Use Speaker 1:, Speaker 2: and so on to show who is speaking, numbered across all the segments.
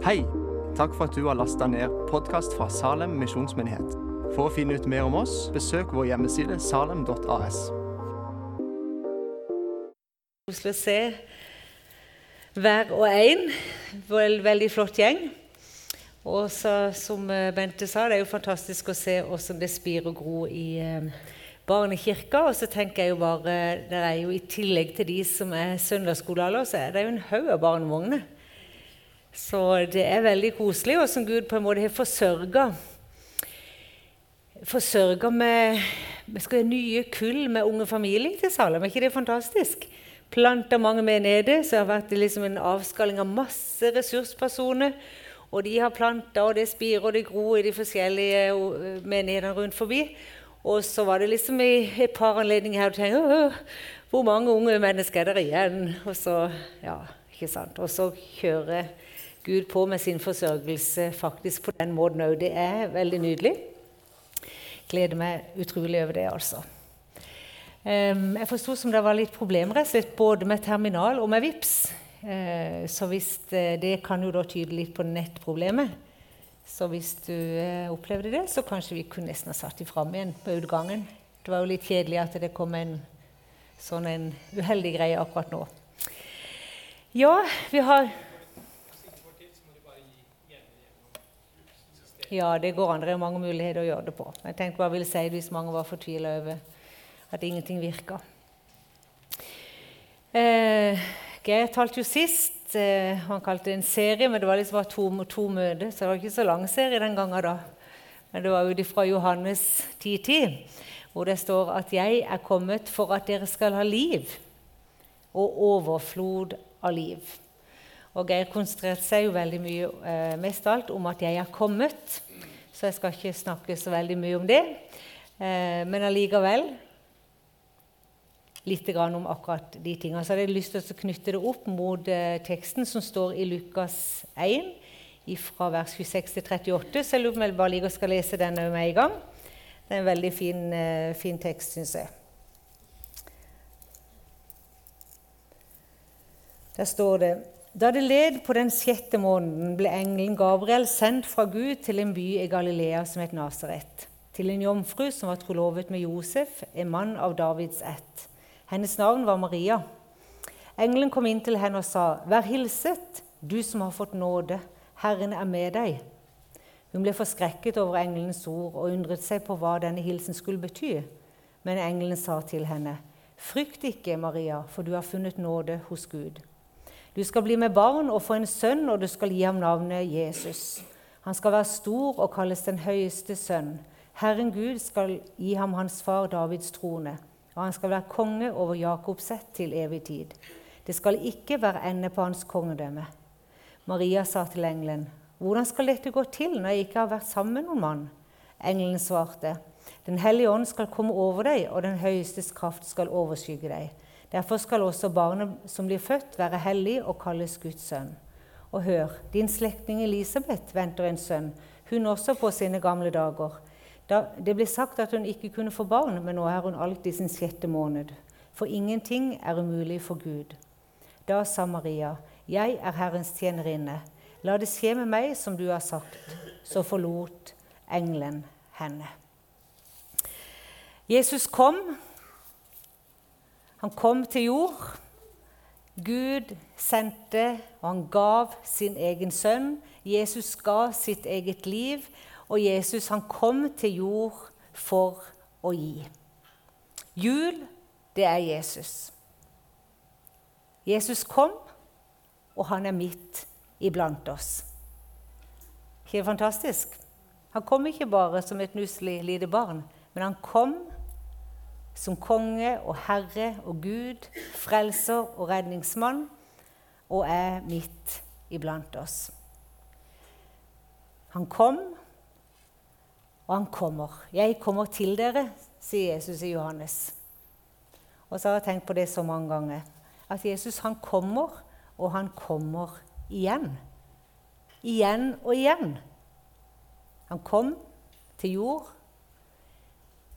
Speaker 1: Hei! Takk for at du har lasta ned podkast fra Salem misjonsmyndighet. For å finne ut mer om oss, besøk vår hjemmeside salem.as.
Speaker 2: Koselig å se hver og en. Vel, veldig flott gjeng. Og så, som eh, Bente sa, det er jo fantastisk å se hvordan det spirer og gror i eh, barnekirka. Og så tenker jeg jo bare, det er jo I tillegg til de som er søndagsskolealder, så er det jo en haug av barnevogner. Så det er veldig koselig, som Gud på en måte har forsørga Forsørga med, med nye kull med unge familier til Salem. Er ikke det fantastisk? Planta mange menigheter, så det har vært liksom en avskalling av masse ressurspersoner. Og de har planta, og det spirer og det gror i de forskjellige eh, menighetene rundt forbi. Og så var det liksom i et par anledninger her du tenker Hvor mange unge mennesker er der igjen? Og så, ja, ikke sant? Og så kjører Gud på med sin forsørgelse faktisk på den måten òg. Det er veldig nydelig. Gleder meg utrolig over det, altså. Jeg forsto som det var litt problemer både med terminal og med VIPS. Uh, så hvis det, det, kan jo da tyde litt på nettproblemet. Så hvis du uh, opplevde det, så kanskje vi kunne nesten ha satt dem fram igjen på utgangen. Det var jo litt kjedelig at det kom en sånn en uheldig greie akkurat nå. Ja, vi har Ja, det går an. Det er mange muligheter å gjøre det på. Jeg tenkte bare jeg ville si det hvis mange var fortvila over at ingenting virka. Eh, Geir talte jo sist. Eh, han kalte det en serie, men det var liksom bare to, to møter. Så det var ikke så lang serie den gangen da. Men det var ut fra Johannes 10.10, hvor det står at 'jeg er kommet for at dere skal ha liv', og overflod av liv. Og Geir konsentrerte seg jo veldig mye eh, mest alt om at jeg er kommet. Så jeg skal ikke snakke så veldig mye om det. Eh, men allikevel litt om akkurat de tingene. Så hadde jeg lyst til å knytte det opp mot eh, teksten som står i Lukas 1, fra vers 26 til 38. Så jeg lurer på om jeg bare liker skal lese den med en gang. Det er en veldig fin, eh, fin tekst, syns jeg. Der står det da det led på den sjette måneden, ble engelen Gabriel sendt fra Gud til en by i Galilea som het Nasaret, til en jomfru som var trolovet med Josef, en mann av Davids ett. Hennes navn var Maria. Engelen kom inn til henne og sa, 'Vær hilset, du som har fått nåde. Herren er med deg.' Hun ble forskrekket over engelens ord og undret seg på hva denne hilsen skulle bety. Men engelen sa til henne, 'Frykt ikke, Maria, for du har funnet nåde hos Gud.' Du skal bli med barn og få en sønn, og du skal gi ham navnet Jesus. Han skal være stor og kalles den høyeste sønn. Herren Gud skal gi ham hans far Davids trone, og han skal være konge over Jakobs ett til evig tid. Det skal ikke være ende på hans kongedømme. Maria sa til engelen, 'Hvordan skal dette gå til når jeg ikke har vært sammen med noen mann?' Engelen svarte, 'Den hellige ånd skal komme over deg, og den høyestes kraft skal overskygge deg.' Derfor skal også barnet som blir født, være hellig og kalles Guds sønn. Og hør, din slektning Elisabeth venter en sønn, hun også på sine gamle dager. Da det ble sagt at hun ikke kunne få barn, men nå er hun alt i sin sjette måned. For ingenting er umulig for Gud. Da sa Maria, Jeg er Herrens tjenerinne. La det skje med meg som du har sagt. Så forlot engelen henne. Jesus kom han kom til jord. Gud sendte, og han gav sin egen sønn. Jesus ga sitt eget liv, og Jesus han kom til jord for å gi. Jul, det er Jesus. Jesus kom, og han er midt iblant oss. Ikke fantastisk? Han kom ikke bare som et nusselig lite barn, men han kom som konge og herre og Gud, frelser og redningsmann, og er midt iblant oss. Han kom, og han kommer. 'Jeg kommer til dere', sier Jesus i Johannes. Og så har jeg tenkt på det så mange ganger. At Jesus han kommer, og han kommer igjen. Igjen og igjen. Han kom til jord,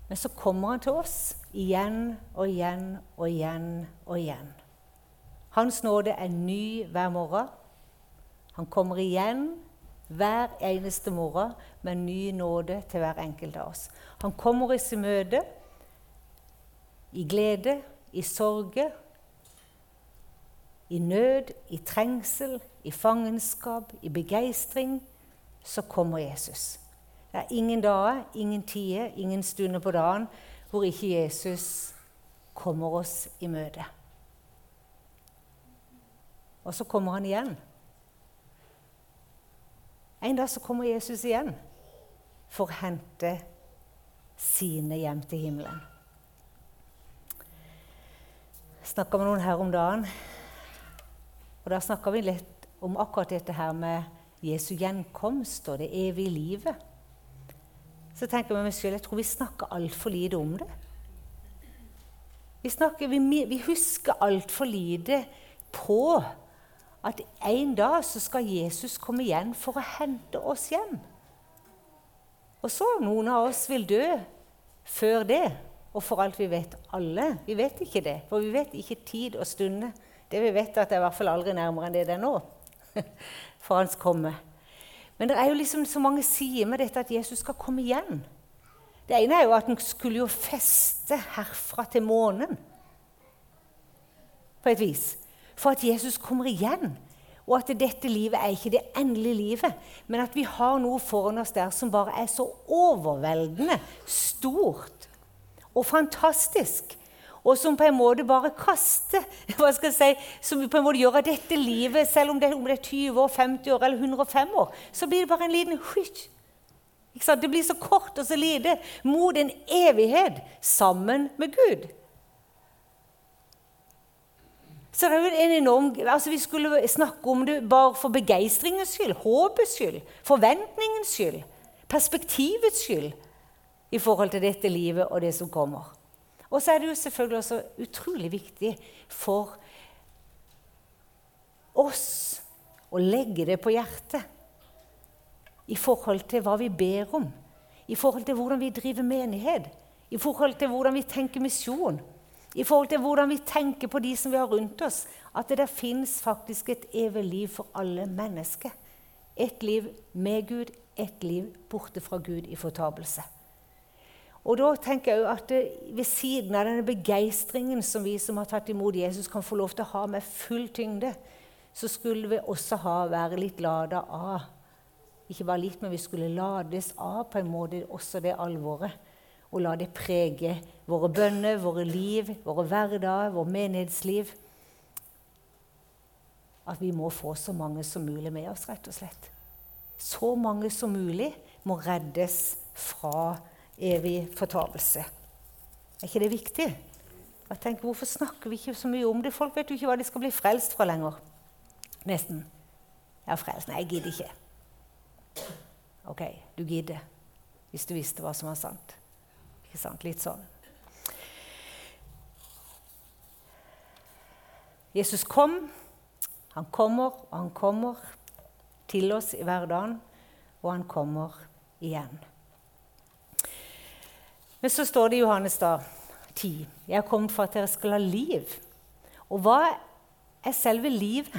Speaker 2: men så kommer han til oss igjen og igjen og igjen og igjen. Hans nåde er ny hver morgen. Han kommer igjen hver eneste morgen med ny nåde til hver enkelt av oss. Han kommer oss i møte i glede, i sorge, i nød, i trengsel, i fangenskap, i begeistring. Så kommer Jesus. Det er ingen dager, ingen tider, ingen stunder på dagen hvor ikke Jesus kommer oss i møte. Og så kommer han igjen. En dag så kommer Jesus igjen for å hente sine hjem til himmelen. Jeg snakka med noen her om dagen, og da snakka vi litt om akkurat dette her med Jesu gjenkomst og det evige livet. Så tenker jeg meg selv, jeg tror vi snakker altfor lite om det. Vi, snakker, vi, vi husker altfor lite på at en dag så skal Jesus komme igjen for å hente oss hjem. Og så noen av oss vil dø før det. Og for alt vi vet, alle. Vi vet ikke det, for vi vet ikke tid og stunde. Det vi vet, er at det er i hvert fall aldri nærmere enn det det er nå. For hans komme. Men det er jo liksom så mange sider med dette at Jesus skal komme igjen. Det ene er jo at han skulle jo feste herfra til månen. På et vis for at Jesus kommer igjen. Og at dette livet er ikke det endelige livet, men at vi har noe foran oss der som bare er så overveldende stort og fantastisk. Og som på en måte bare kaster hva skal jeg si, Som på en måte gjør at dette livet, selv om det, om det er 20 år, 50 år eller 105 år, så blir det bare en liten hysj. Det blir så kort og så lite mot en evighet sammen med Gud. Så det er jo en enorm, altså Vi skulle snakke om det bare for begeistringens skyld, håpets skyld, forventningens skyld, perspektivets skyld i forhold til dette livet og det som kommer. Og så er det jo selvfølgelig også utrolig viktig for oss å legge det på hjertet i forhold til hva vi ber om, i forhold til hvordan vi driver menighet, i forhold til hvordan vi tenker misjon i forhold til hvordan vi tenker på de som vi har rundt oss, at det der fins faktisk et evig liv for alle mennesker. Et liv med Gud, et liv borte fra Gud i fortapelse. Og da tenker jeg at det, Ved siden av denne begeistringen som vi som har tatt imot Jesus, kan få lov til å ha med full tyngde, så skulle vi også ha, være litt lada av. Ikke bare litt, men vi skulle lades av på en måte også det alvoret og la det prege våre bønner, våre liv, våre hverdager, vår menighetsliv. At vi må få så mange som mulig med oss, rett og slett. Så mange som mulig må reddes fra evig fortapelse. Er ikke det viktig? Jeg tenker, Hvorfor snakker vi ikke så mye om det? Folk vet jo ikke hva de skal bli frelst fra lenger. Nesten. Er frelst. Nei, jeg gidder ikke. Ok, du gidder. Hvis du visste hva som var sant. Ikke sant? Litt sånn. Jesus kom. Han kommer, og han kommer til oss i hverdagen, og han kommer igjen. Men så står det i Johannes da, 10.: Jeg er kommet for at dere skal ha liv. Og hva er selve livet?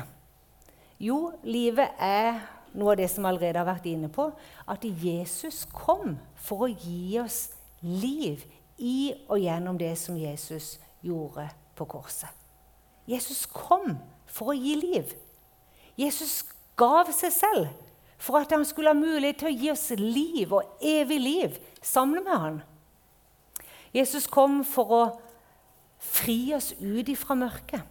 Speaker 2: Jo, livet er noe av det som allerede har vært inne på, at Jesus kom for å gi oss liv i og gjennom det som Jesus gjorde på korset. Jesus kom for å gi liv. Jesus gav seg selv for at han skulle ha mulighet til å gi oss liv og evig liv sammen med han. Jesus kom for å fri oss ut ifra mørket.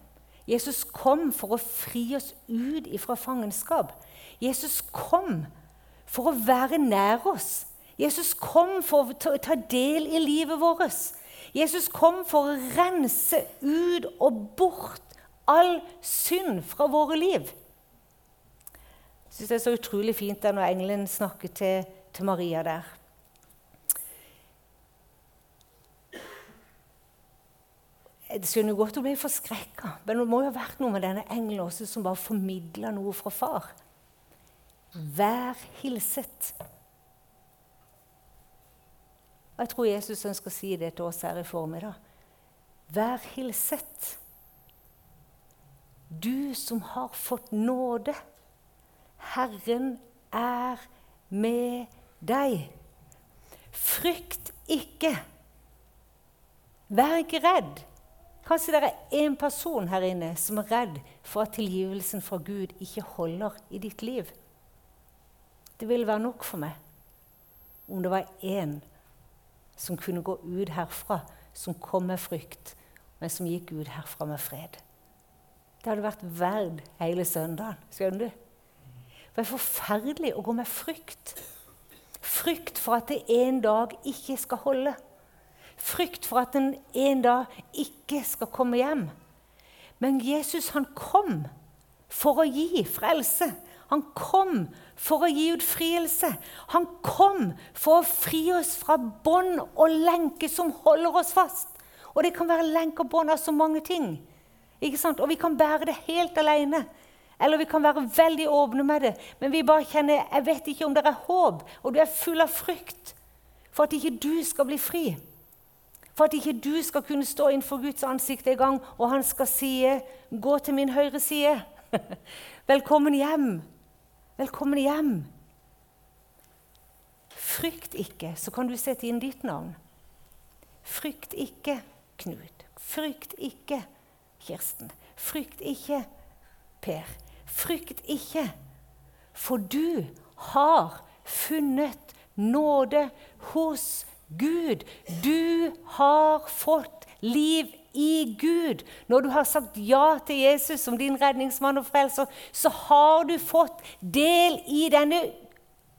Speaker 2: Jesus kom for å fri oss ut ifra fangenskap. Jesus kom for å være nær oss Jesus kom for å ta del i livet vårt. Jesus kom for å rense ut og bort all synd fra våre liv. Jeg syns det er så utrolig fint der når engelen snakker til, til Maria der. Jeg jo godt hun ble forskrekka, men det må jo ha vært noe med denne engelen også som bare formidla noe fra far. Vær hilset. Og jeg tror Jesus ønsker å si det til oss her i formiddag. Vær hilset, du som har fått nåde. Herren er med deg. Frykt ikke. Vær ikke redd. Kanskje det er én person her inne som er redd for at tilgivelsen fra Gud ikke holder i ditt liv. Det ville være nok for meg om det var én som kunne gå ut herfra, som kom med frykt, men som gikk ut herfra med fred. Det hadde vært verd hele søndagen. Skjønner du? Det er forferdelig å gå med frykt. Frykt for at det en dag ikke skal holde. Frykt for at en en dag ikke skal komme hjem. Men Jesus han kom for å gi frelse. Han kom for å gi utfrielse. Han kom for å fri oss fra bånd og lenker som holder oss fast. Og det kan være lenker og bånd av så mange ting. Ikke sant? Og vi kan bære det helt alene. Eller vi kan være veldig åpne med det, men vi bare kjenner jeg vet ikke om det er håp, og du er full av frykt for at ikke du skal bli fri. For at ikke du skal kunne stå innenfor Guds ansikt en gang, og han skal si 'Gå til min høyre side'. Velkommen hjem. Velkommen hjem. Frykt ikke, så kan du sette inn ditt navn. Frykt ikke, Knut. Frykt ikke, Kirsten. Frykt ikke, Per. Frykt ikke, for du har funnet nåde hos Gud. Du har fått liv i Gud. Når du har sagt ja til Jesus som din redningsmann og frelser, så har du fått del i denne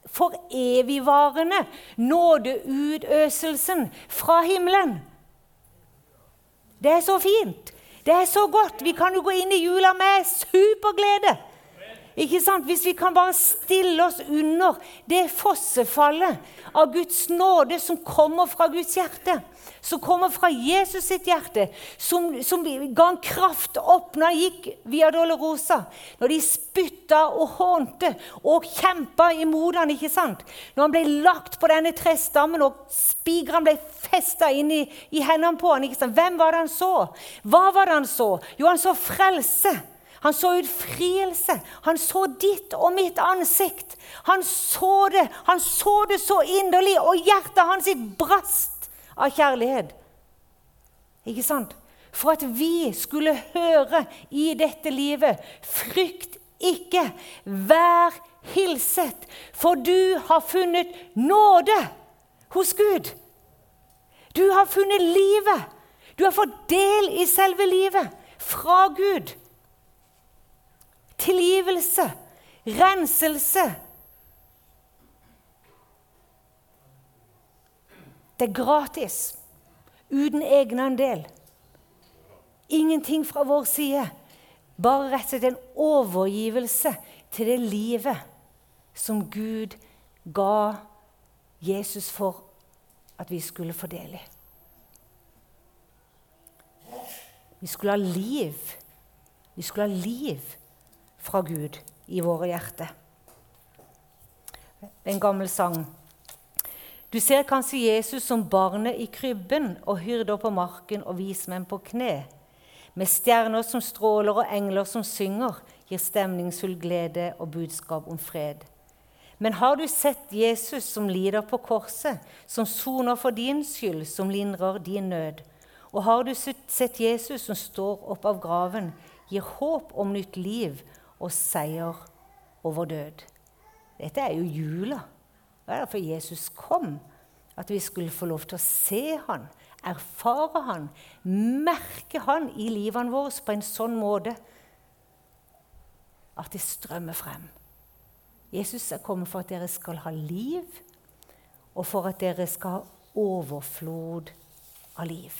Speaker 2: for evigvarende nådeutøselsen fra himmelen. Det er så fint. Det er så godt. Vi kan jo gå inn i jula med superglede. Ikke sant? Hvis vi kan bare stille oss under det fossefallet av Guds nåde som kommer fra Guds hjerte, som kommer fra Jesus sitt hjerte, som, som ga en kraft opp når han gikk via Dolorosa, når de spytta og hånte og kjempa imot han, ikke sant? Når han ble lagt på denne trestammen og spigeren ble festa inn i, i hendene på han, ikke sant? Hvem var det han så? Hva var det han så? Jo, han så frelse. Han så utfrielse. Han så ditt og mitt ansikt. Han så det Han så det så inderlig, og hjertet hans brast av kjærlighet. Ikke sant? For at vi skulle høre i dette livet Frykt ikke, vær hilset, for du har funnet nåde hos Gud. Du har funnet livet. Du har fått del i selve livet fra Gud tilgivelse, renselse. Det er gratis, uten egenandel. Ingenting fra vår side. Bare rett og slett en overgivelse til det livet som Gud ga Jesus for at vi skulle få del i. Vi skulle ha liv. Vi skulle ha liv fra Gud i våre hjerter. En gammel sang. Du ser kanskje Jesus som barnet i krybben og hyrder på marken og vismenn på kne. Med stjerner som stråler og engler som synger, gir stemningsfull glede og budskap om fred. Men har du sett Jesus som lider på korset, som soner for din skyld, som lindrer din nød? Og har du sett Jesus som står opp av graven, gir håp om nytt liv og seier over død. Dette er jo jula. Det er derfor Jesus kom. At vi skulle få lov til å se han, erfare han, merke han i livene våre på en sånn måte at det strømmer frem. Jesus er kommet for at dere skal ha liv, og for at dere skal ha overflod av liv.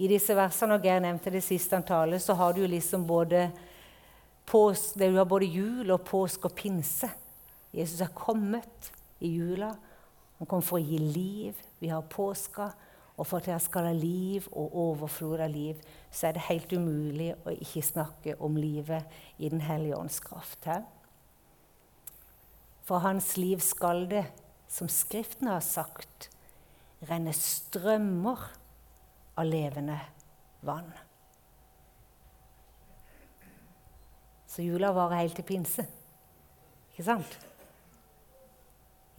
Speaker 2: I disse versene, og jeg nevnte det siste han taler, så har du liksom både Pås, det du har både jul og påske og pinse. Jesus er kommet i jula. Han kom for å gi liv. Vi har påska. Og for at jeg skal ha liv og overflod av liv, så er det helt umulig å ikke snakke om livet i Den hellige ånds kraft. He? For hans liv skal det, som Skriften har sagt, renne strømmer av levende vann. Så jula varer helt til pinse. Ikke sant?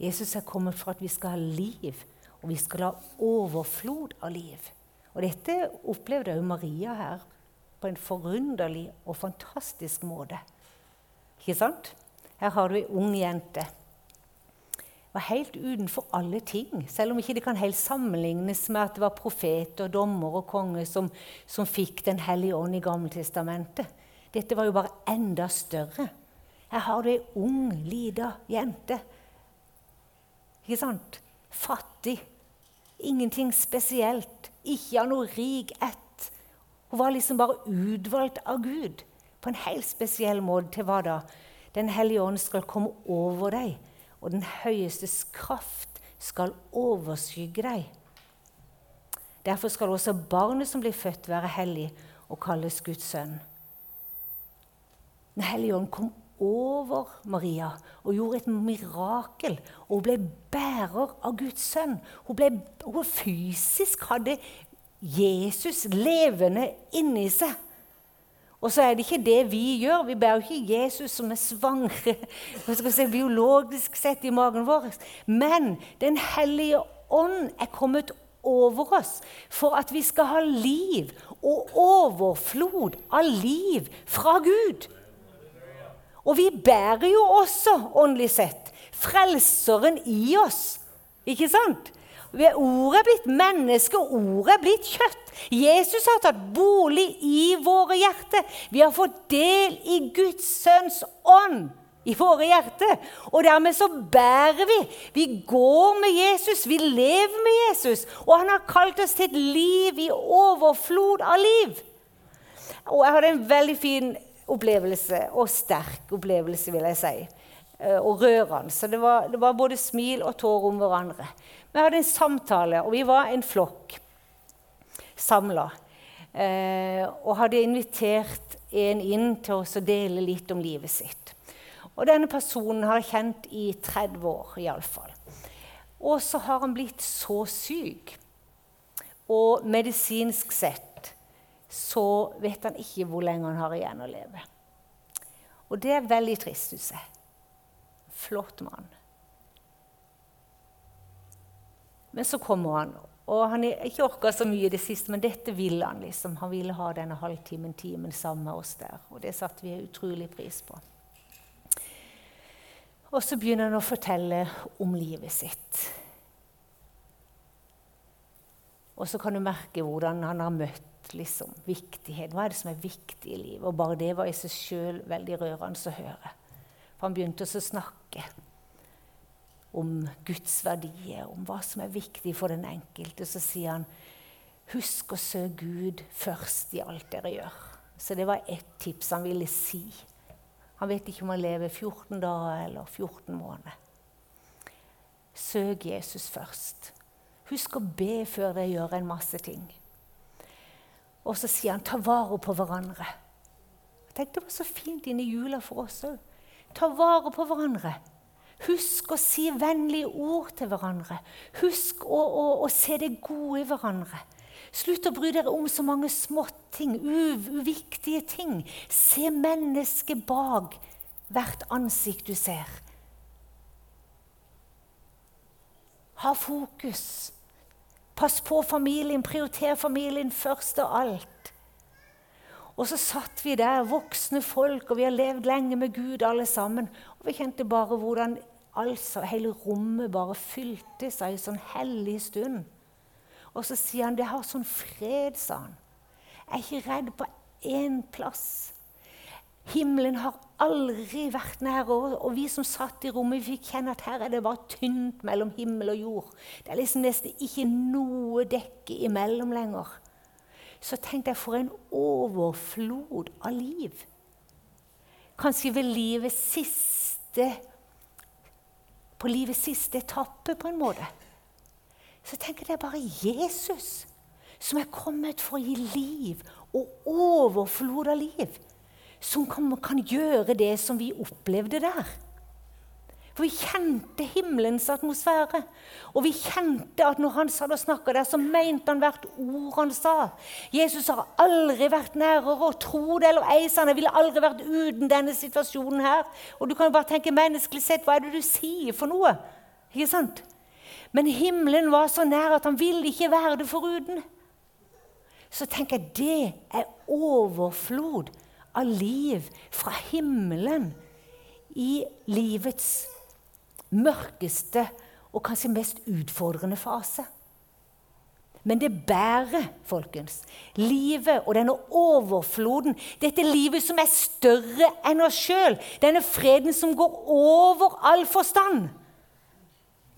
Speaker 2: Jesus er kommet for at vi skal ha liv, og vi skal ha overflod av liv. Og dette opplevde også Maria her på en forunderlig og fantastisk måte. Ikke sant? Her har du ei ung jente. Var helt utenfor alle ting, selv om ikke det kan helt sammenlignes med at det var profeter, dommer og konge som, som fikk Den hellige ånd i Gammeltestamentet. Dette var jo bare enda større. Her har du ei ung, lita jente. Ikke sant? Fattig. Ingenting spesielt. Ikke av noe rik ett. Hun var liksom bare utvalgt av Gud på en helt spesiell måte. Til hva da? Den hellige ånd skal komme over deg, og den høyestes kraft skal overskygge deg. Derfor skal også barnet som blir født, være hellig og kalles Guds sønn. Den hellige ånd kom over Maria og gjorde et mirakel. Og hun ble bærer av Guds sønn. Hun, ble, hun fysisk hadde Jesus levende inni seg. Og så er det ikke det vi gjør. Vi bærer ikke Jesus som er svangre si, biologisk sett i magen vår. Men Den hellige ånd er kommet over oss for at vi skal ha liv og overflod av liv fra Gud. Og vi bærer jo også, åndelig sett, Frelseren i oss. Ikke sant? Ordet er blitt menneske, ordet er blitt kjøtt. Jesus har tatt bolig i våre hjerter. Vi har fått del i Guds sønns ånd i våre hjerter. Og dermed så bærer vi. Vi går med Jesus, vi lever med Jesus. Og han har kalt oss til et liv i overflod av liv. Og jeg hadde en veldig fin opplevelse, og sterk opplevelse, vil jeg si. Eh, og rørende. Så det var, det var både smil og tårer om hverandre. Vi hadde en samtale, og vi var en flokk samla. Eh, og hadde invitert en inn til oss å dele litt om livet sitt. Og denne personen har jeg kjent i 30 år iallfall. Og så har han blitt så syk. Og medisinsk sett så vet han ikke hvor lenge han har igjen å leve. Og det er veldig trist, syns jeg. Flott mann. Men så kommer han. Og han har ikke orka så mye i det siste, men dette ville han. liksom. Han ville ha denne halvtimen, timen sammen med oss der. Og det satte vi utrolig pris på. Og så begynner han å fortelle om livet sitt. Og så kan du merke hvordan han har møtt liksom, viktighet. Hva er det som er viktig i livet? Og bare det var i seg sjøl veldig rørende å høre. For han begynte å snakke om Guds verdier, om hva som er viktig for den enkelte, så sier han husk å søke Gud først i alt dere gjør. Så det var ett tips han ville si. Han vet ikke om han lever 14 dager eller 14 måneder. Søk Jesus først. Husk å be før dere gjør en masse ting. Og så sier han ta vare på hverandre. Jeg tenkte Det var så fint inni jula for oss òg. Ta vare på hverandre. Husk å si vennlige ord til hverandre. Husk å, å, å se det gode i hverandre. Slutt å bry dere om så mange småting, uviktige ting. Se mennesket bak hvert ansikt du ser. Ha fokus. Pass på familien, prioriter familien først av alt. Og så satt vi der, voksne folk, og vi har levd lenge med Gud alle sammen. Og vi kjente bare hvordan altså, hele rommet bare fylte seg i sånn hellig stund. Og så sier han det har sånn fred, sa han. Jeg er ikke redd på én plass. Himmelen har aldri vært nær og vi som satt i rommet, vi fikk kjenne at her er det bare tynt mellom himmel og jord. Det er liksom nesten ikke noe dekke imellom lenger så tenkte jeg for en overflod av liv. Kanskje ved livets siste På livets siste etappe, på en måte. Så tenker jeg bare Jesus som er kommet for å gi liv og overflod av liv. Som kan, gjøre det som vi opplevde der. For vi kjente himmelens atmosfære. Og vi kjente at når han satt og snakka der, så mente han hvert ord han sa. Jesus har aldri vært nærere, og tro det eller ei, han ville aldri vært uten denne situasjonen her. Og du kan jo bare tenke menneskelig sett, hva er det du sier for noe? Ikke sant? Men himmelen var så nær at han ville ikke være det foruten. Så tenker jeg det er overflod av liv fra himmelen i livets mørkeste og kanskje mest utfordrende fase. Men det bærer, folkens, livet og denne overfloden, dette livet som er større enn oss sjøl, denne freden som går over all forstand.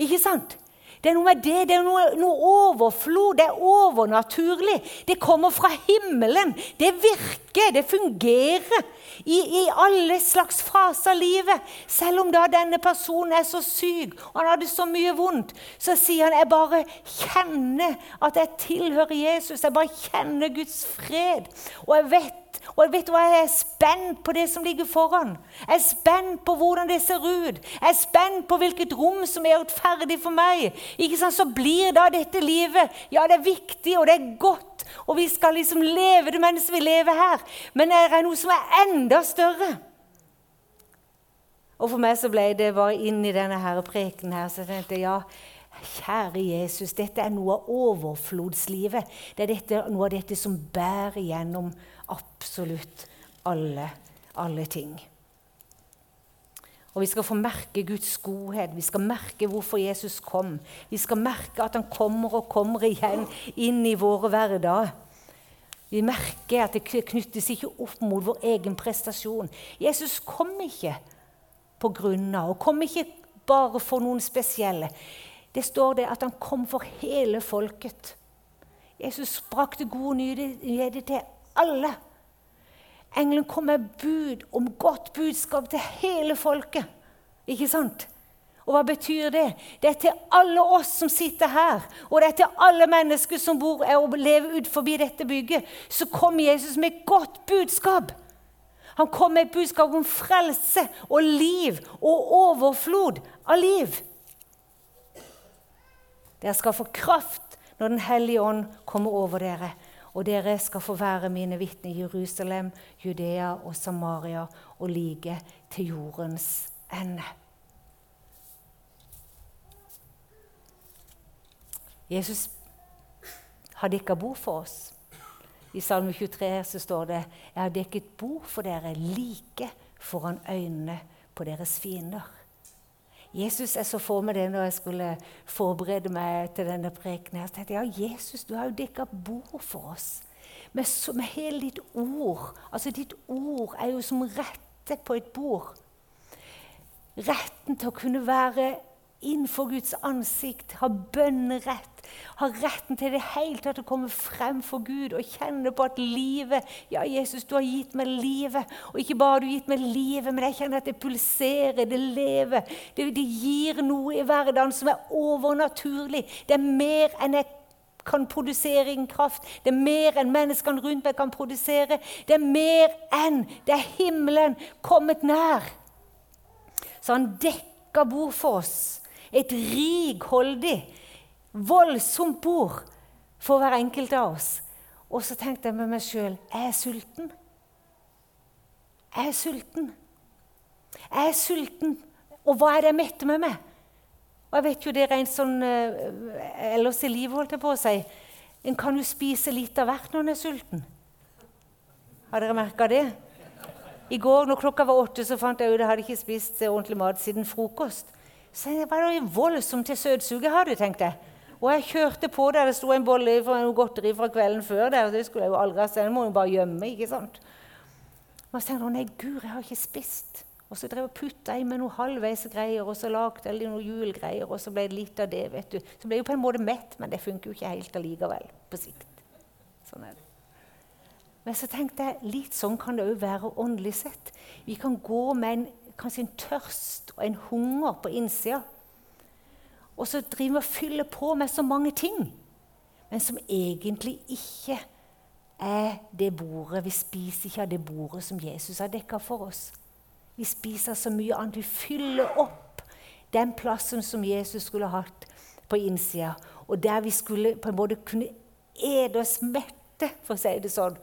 Speaker 2: Ikke sant? Det er noe med det. Det er noe, noe, overflod. Det er overnaturlig. Det kommer fra himmelen. Det virker. Det fungerer i, i alle slags faser av livet. Selv om da denne personen er så syk og han hadde så mye vondt, så sier han jeg bare kjenner at jeg tilhører Jesus. Jeg bare kjenner Guds fred. Og jeg vet og vet du hva, jeg er spent på det som ligger foran. Jeg er spent på hvordan det ser ut. Jeg er spent på hvilket rom som er rettferdig for meg. Ikke sant? Så blir da dette livet Ja, det er viktig, og det er godt, og vi skal liksom leve det mens vi lever her. Men det er noe som er enda større. Og for meg så ble det bare inn i denne her preken her, så jeg tenkte ja, Kjære Jesus, dette er noe av overflodslivet. Det er dette, noe av dette som bærer gjennom absolutt alle, alle ting. Og Vi skal få merke Guds godhet, vi skal merke hvorfor Jesus kom. Vi skal merke at han kommer og kommer igjen inn i våre hverdag. Vi merker at det knyttes ikke opp mot vår egen prestasjon. Jesus kom ikke på grunn av, og kom ikke bare for noen spesielle. Det står det at han kom for hele folket. Jesus brakte gode nyheter til alle. Engelen kom med bud om godt budskap til hele folket. Ikke sant? Og hva betyr det? Det er til alle oss som sitter her, og det er til alle mennesker som bor og lever forbi dette bygget. Så kom Jesus med et godt budskap. Han kom med et budskap om frelse og liv og overflod av liv. Dere skal få kraft når Den hellige ånd kommer over dere og dere skal få være mine vitner i Jerusalem, Judea og Samaria og like til jordens ende. Jesus har dekka bord for oss. I Salme 23 så står det Jeg har dekket bord for dere like foran øynene på deres fiender. Jesus, Jeg så for meg det når jeg skulle forberede meg til denne prekenen. Jeg tenkte, ja, Jesus, du har jo dekka bord for oss. Med, med, hele ditt ord. Altså, Ditt ord er jo som rette på et bord. Retten til å kunne være innenfor Guds ansikt, har bønnerett, har retten til det hele tatt å komme frem for Gud og kjenne på at livet Ja, Jesus, du har gitt meg livet. Og ikke bare har du gitt meg livet, men jeg kjenner at det pulserer, det lever. Det, det gir noe i hverdagen som er overnaturlig. Det er mer enn jeg kan produsere inn kraft. Det er mer enn menneskene rundt meg kan produsere. Det er mer enn det er himmelen kommet nær. Så han dekker bord for oss. Et rikholdig voldsomt bord for hver enkelt av oss. Og så tenkte jeg med meg sjøl jeg er sulten. Jeg er sulten. Jeg er sulten. Og hva er det jeg metter med meg? Og jeg vet jo det er rent sånn uh, ellers i livet, holdt jeg på å si. En kan jo spise litt av hvert når en er sulten. Har dere merka det? I går når klokka var åtte, så fant jeg ut at jeg hadde ikke spist ordentlig mat siden frokost. Så jeg, var en voldsom til du, tenkte jeg. Og jeg kjørte på der det sto en bolle fra noe godteri fra kvelden før. der, Det skulle jeg jo aldri ha sett. Den må jo bare gjemme. ikke sant? Og så tenkte jeg nei, gud, jeg har ikke spist. Og så drev jeg putta i meg noe halvveis greier, og så lagde jeg noen julegreier, og så ble det litt av det. vet du. Så ble jeg jo på en måte mett, men det funker jo ikke helt allikevel på sikt. Sånn er det. Men så tenkte jeg litt sånn kan det òg være åndelig sett. Vi kan gå med en, kanskje en tørst og en hunger på innsida og så driver vi og fyller på med så mange ting, men som egentlig ikke er det bordet. Vi spiser ikke av det bordet som Jesus har dekka for oss. Vi spiser så mye annet. Vi fyller opp Den plassen som Jesus skulle hatt på innsida, og der vi skulle på en måte kunne ete oss mette, for å si det sånn,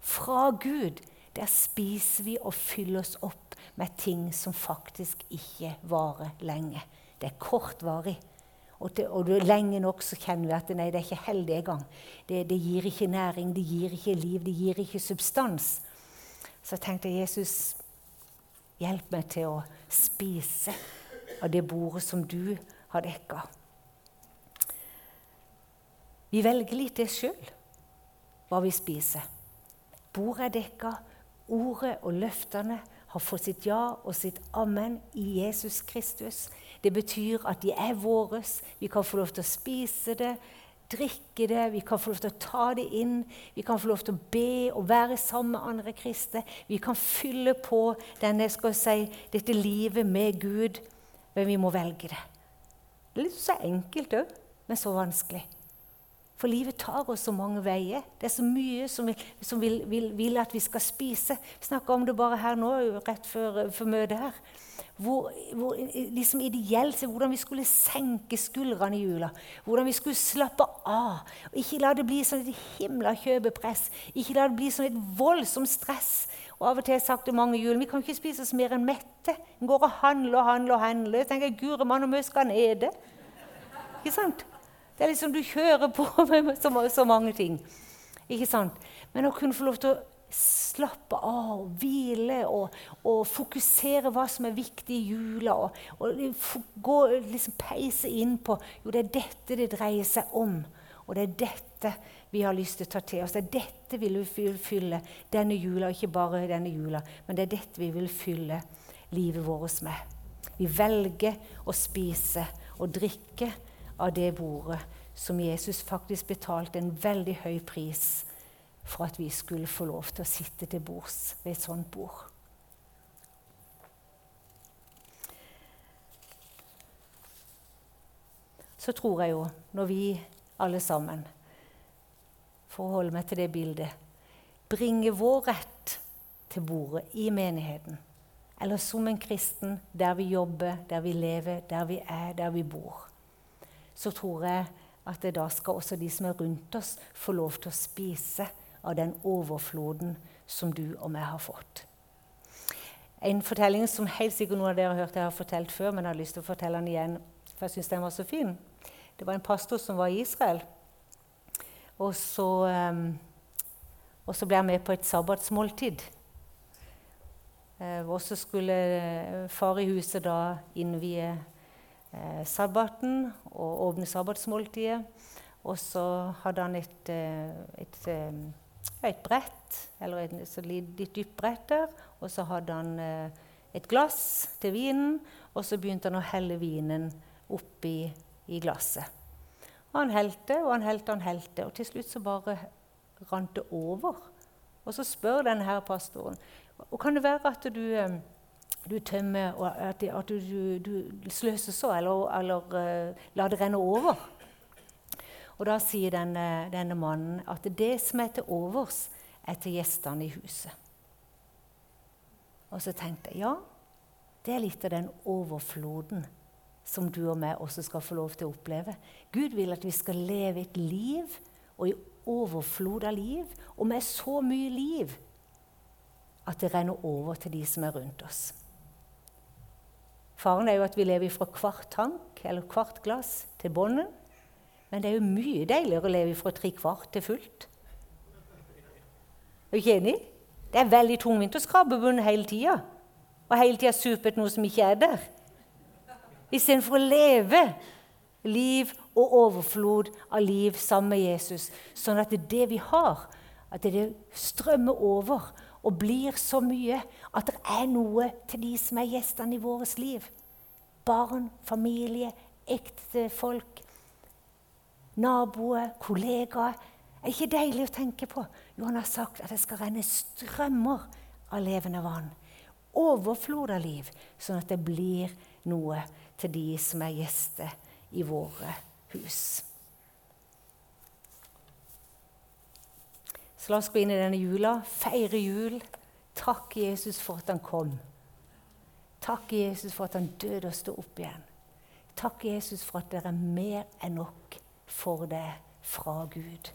Speaker 2: fra Gud. Der spiser vi og fyller oss opp med ting som faktisk ikke varer lenge. Det er kortvarig. Og, til, og lenge nok så kjenner vi at nei, det er ikke heldig engang. Det, det gir ikke næring, det gir ikke liv, det gir ikke substans. Så jeg tenkte Jesus, hjelp meg til å spise av det bordet som du har dekka. Vi velger litt det sjøl, hva vi spiser. Bordet er dekka, ordet og løftene har fått sitt ja og sitt amen i Jesus Kristus. Det betyr at de er våre. Vi kan få lov til å spise det, drikke det, vi kan få lov til å ta det inn. Vi kan få lov til å be og være sammen med andre kristne. Vi kan fylle på denne, skal si, dette livet med Gud, men vi må velge det. Det er litt så enkelt òg, men så vanskelig. For livet tar oss så mange veier. Det er så mye som, vil, som vil, vil, vil at vi skal spise. Vi snakka om det bare her nå, rett før, før møtet her. Hvor, hvor liksom ideelt hvordan vi skulle senke skuldrene i jula. Hvordan vi skulle slappe av. Ikke la det bli sånn et himla kjøpepress. Ikke la det bli sånn et voldsomt stress. Og av og til har jeg sagt det mange jul, Vi kan ikke spise oss mer enn mette. En går og handler og handler og handler. Jeg tenker, Guri mann, og mye skal nede. Ikke sant? Det er liksom Du kjører på med så, så mange ting. Ikke sant? Men å kunne få lov til å slappe av hvile og, og, fokusere hva som er viktig i jula, og, og gå, liksom peise inn på Jo, det er dette det dreier seg om. Og det er dette vi har lyst til å ta til oss. Det er dette vi vil fylle denne jula, ikke bare denne jula, men det er dette vi vil fylle livet vårt med. Vi velger å spise og drikke av det bordet som Jesus faktisk betalte en veldig høy pris for at vi skulle få lov til å sitte til bords ved et sånt bord. Så tror jeg jo, når vi alle sammen, for å holde meg til det bildet, bringer vår rett til bordet i menigheten, eller som en kristen der vi jobber, der vi lever, der vi er, der vi bor så tror jeg at da skal også de som er rundt oss, få lov til å spise av den overfloden som du og meg har fått. En fortelling som helt sikkert noen av dere har hørt jeg har fortalt før, men jeg har lyst til å fortelle den igjen, for jeg syns den var så fin. Det var en pastor som var i Israel. Og så, um, og så ble han med på et sabbatsmåltid. Uh, og så skulle far i huset da innvie eh, sabbaten og åpne sabbatsmåltidet. Og så hadde han et, eh, et, et, eh, et brett, eller et, et litt dypt brett der. Og så hadde han eh, et glass til vinen, og så begynte han å helle vinen oppi i glasset. Og han helte og han helte han helte, og til slutt så bare rant det over. Og så spør denne her pastoren og kan det være at du du tømmer, og at, at du, du, du, sløser så, eller, eller uh, lar det renne over. Og da sier denne, denne, mannen at det som er til overs, er til gjestene i huset. Og så tenkte jeg ja, det er litt av den overfloden som du og meg også skal få lov til å oppleve. Gud vil at vi skal leve et liv, og i overflod av liv, og med så mye liv at det renner over til de som er rundt oss. Faren er jo at vi lever fra hvert tank eller hvert glass til bånden. Men det er jo mye deiligere å leve fra tre kvart til fullt. Er du ikke enig? Det er veldig tungvint å skrape bunnen hele tida. Og hele tida supe noe som ikke er der. Istedenfor å leve liv og overflod av liv sammen med Jesus, sånn at det, det vi har, at det strømmer over og blir så mye at det er noe til de som er gjestene i vårt liv. Barn, familie, ektefolk, naboer, kollegaer. Er det ikke deilig å tenke på? Jo, han har sagt at det skal renne strømmer av levende vann. Overflod av liv, sånn at det blir noe til de som er gjester i våre hus. Så la oss gå inn i denne jula, feire jul. Takk Jesus for at han kom. Takk Jesus for at han døde og sto opp igjen. Takk, Jesus, for at det er mer enn nok for deg fra Gud.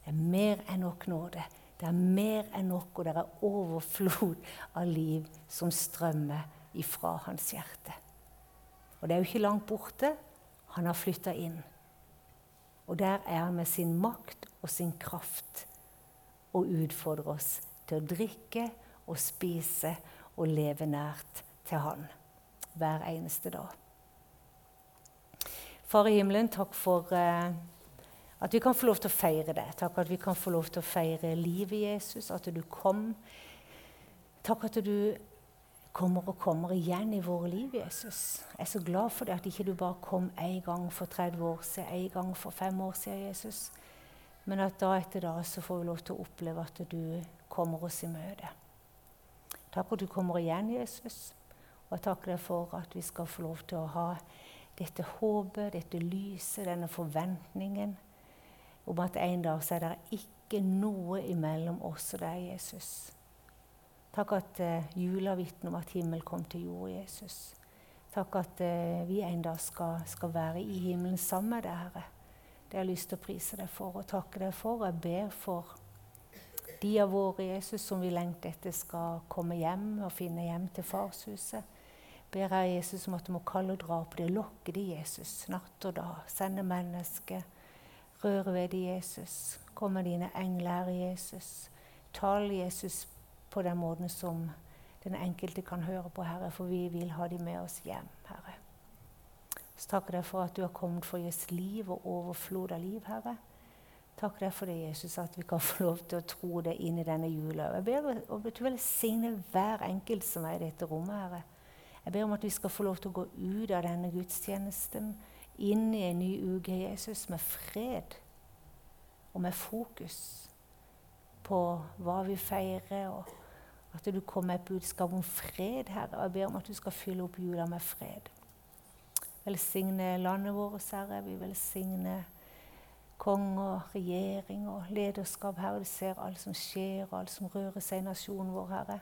Speaker 2: Det er mer enn nok nåde. Det er mer enn nok, og det er overflod av liv som strømmer ifra hans hjerte. Og det er jo ikke langt borte. Han har flytta inn. Og der er han med sin makt og sin kraft og utfordrer oss til å drikke og spise og leve nært til Han hver eneste dag. Far i himmelen, takk for eh, at vi kan få lov til å feire det. Takk at vi kan få lov til å feire livet Jesus, at du kom. Takk at du kommer og kommer igjen i våre liv, Jesus. Jeg er så glad for det at ikke du bare kom én gang for 30 år siden, én gang for fem år siden, Jesus. Men at da etter da så får vi lov til å oppleve at du kommer oss i møte. Takk at du kommer igjen, Jesus. Og jeg takker deg for at vi skal få lov til å ha dette håpet, dette lyset, denne forventningen om at en dag så er det ikke noe imellom oss og deg, Jesus. Takk at uh, jula vitner om at himmel kom til jord, Jesus. Takk at uh, vi en dag skal, skal, være i himmelen sammen med deg, Herre. Det har jeg lyst til å prise deg for og takke deg for. Jeg ber for de av våre Jesus som vi lengter etter, skal komme hjem og finne hjem til farshuset ber jeg Jesus om at du må kalle og dra på det. Lokke de, Jesus, natt og dag. Sende mennesker. Røre ved de, Jesus. Kom med dine engler, Jesus. Tal Jesus på den måten som den enkelte kan høre på, Herre, for vi vil ha de med oss hjem, Herre. Så takker deg for at du har kommet for å gi oss liv og overflod av liv, Herre. Takk deg for det, Jesus, at vi kan få lov til å tro det inn i denne jula. Jeg ber om at du velsigne hver enkelt som er i dette rommet, Herre. Jeg ber om at vi skal få lov til å gå ut av denne gudstjenesten inn i en ny uke, Jesus, med fred og med fokus på hva vi feirer, og at du kommer med et budskap om fred, Herre. Jeg ber om at du skal fylle opp jula med fred. Velsigne landet vårt, Herre. Vi velsigner konger, og lederskap, Herre. Du ser alt som skjer, og alt som rører seg i nasjonen vår, Herre.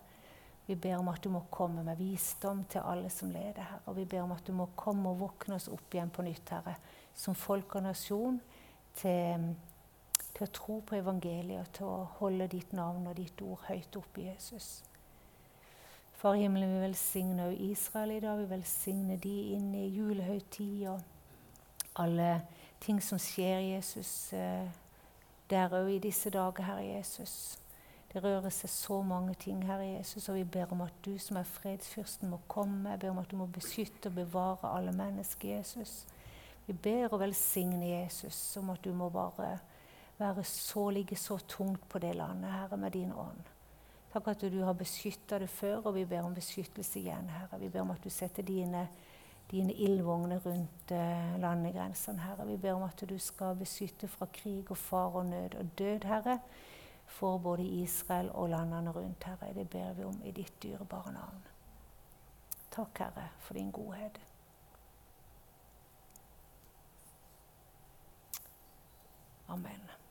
Speaker 2: Vi ber om at du må komme med visdom til alle som leder, Herre. Og vi ber om at du må komme og våkne oss opp igjen på nytt, Herre, som folk og nasjon, til, til å tro på evangeliet og til å holde ditt navn og ditt ord høyt oppe Jesus. Far i himmelen, vi velsigner Israel i dag. Vi velsigner de inn i julehøytid og alle ting som skjer, Jesus, eh, der òg i disse dager, Herre Jesus. Det rører seg så mange ting, Herre Jesus, og vi ber om at du som er fredsfyrsten, må komme. Jeg ber om at du må beskytte og bevare alle mennesker, Jesus. Vi ber og velsigne Jesus om at du må bare være så, ligge så tungt på det landet, Herre, med din ånd. Takk at du har beskytta det før, og vi ber om beskyttelse igjen, Herre. Vi ber om at du setter dine, dine ildvogner rundt uh, landegrensene, Herre. Vi ber om at du skal beskytte fra krig og far og nød og død, Herre for både Israel og landene rundt, Herre. Det ber vi om i ditt dyrebare navn. Takk, Herre, for din godhet. Amen.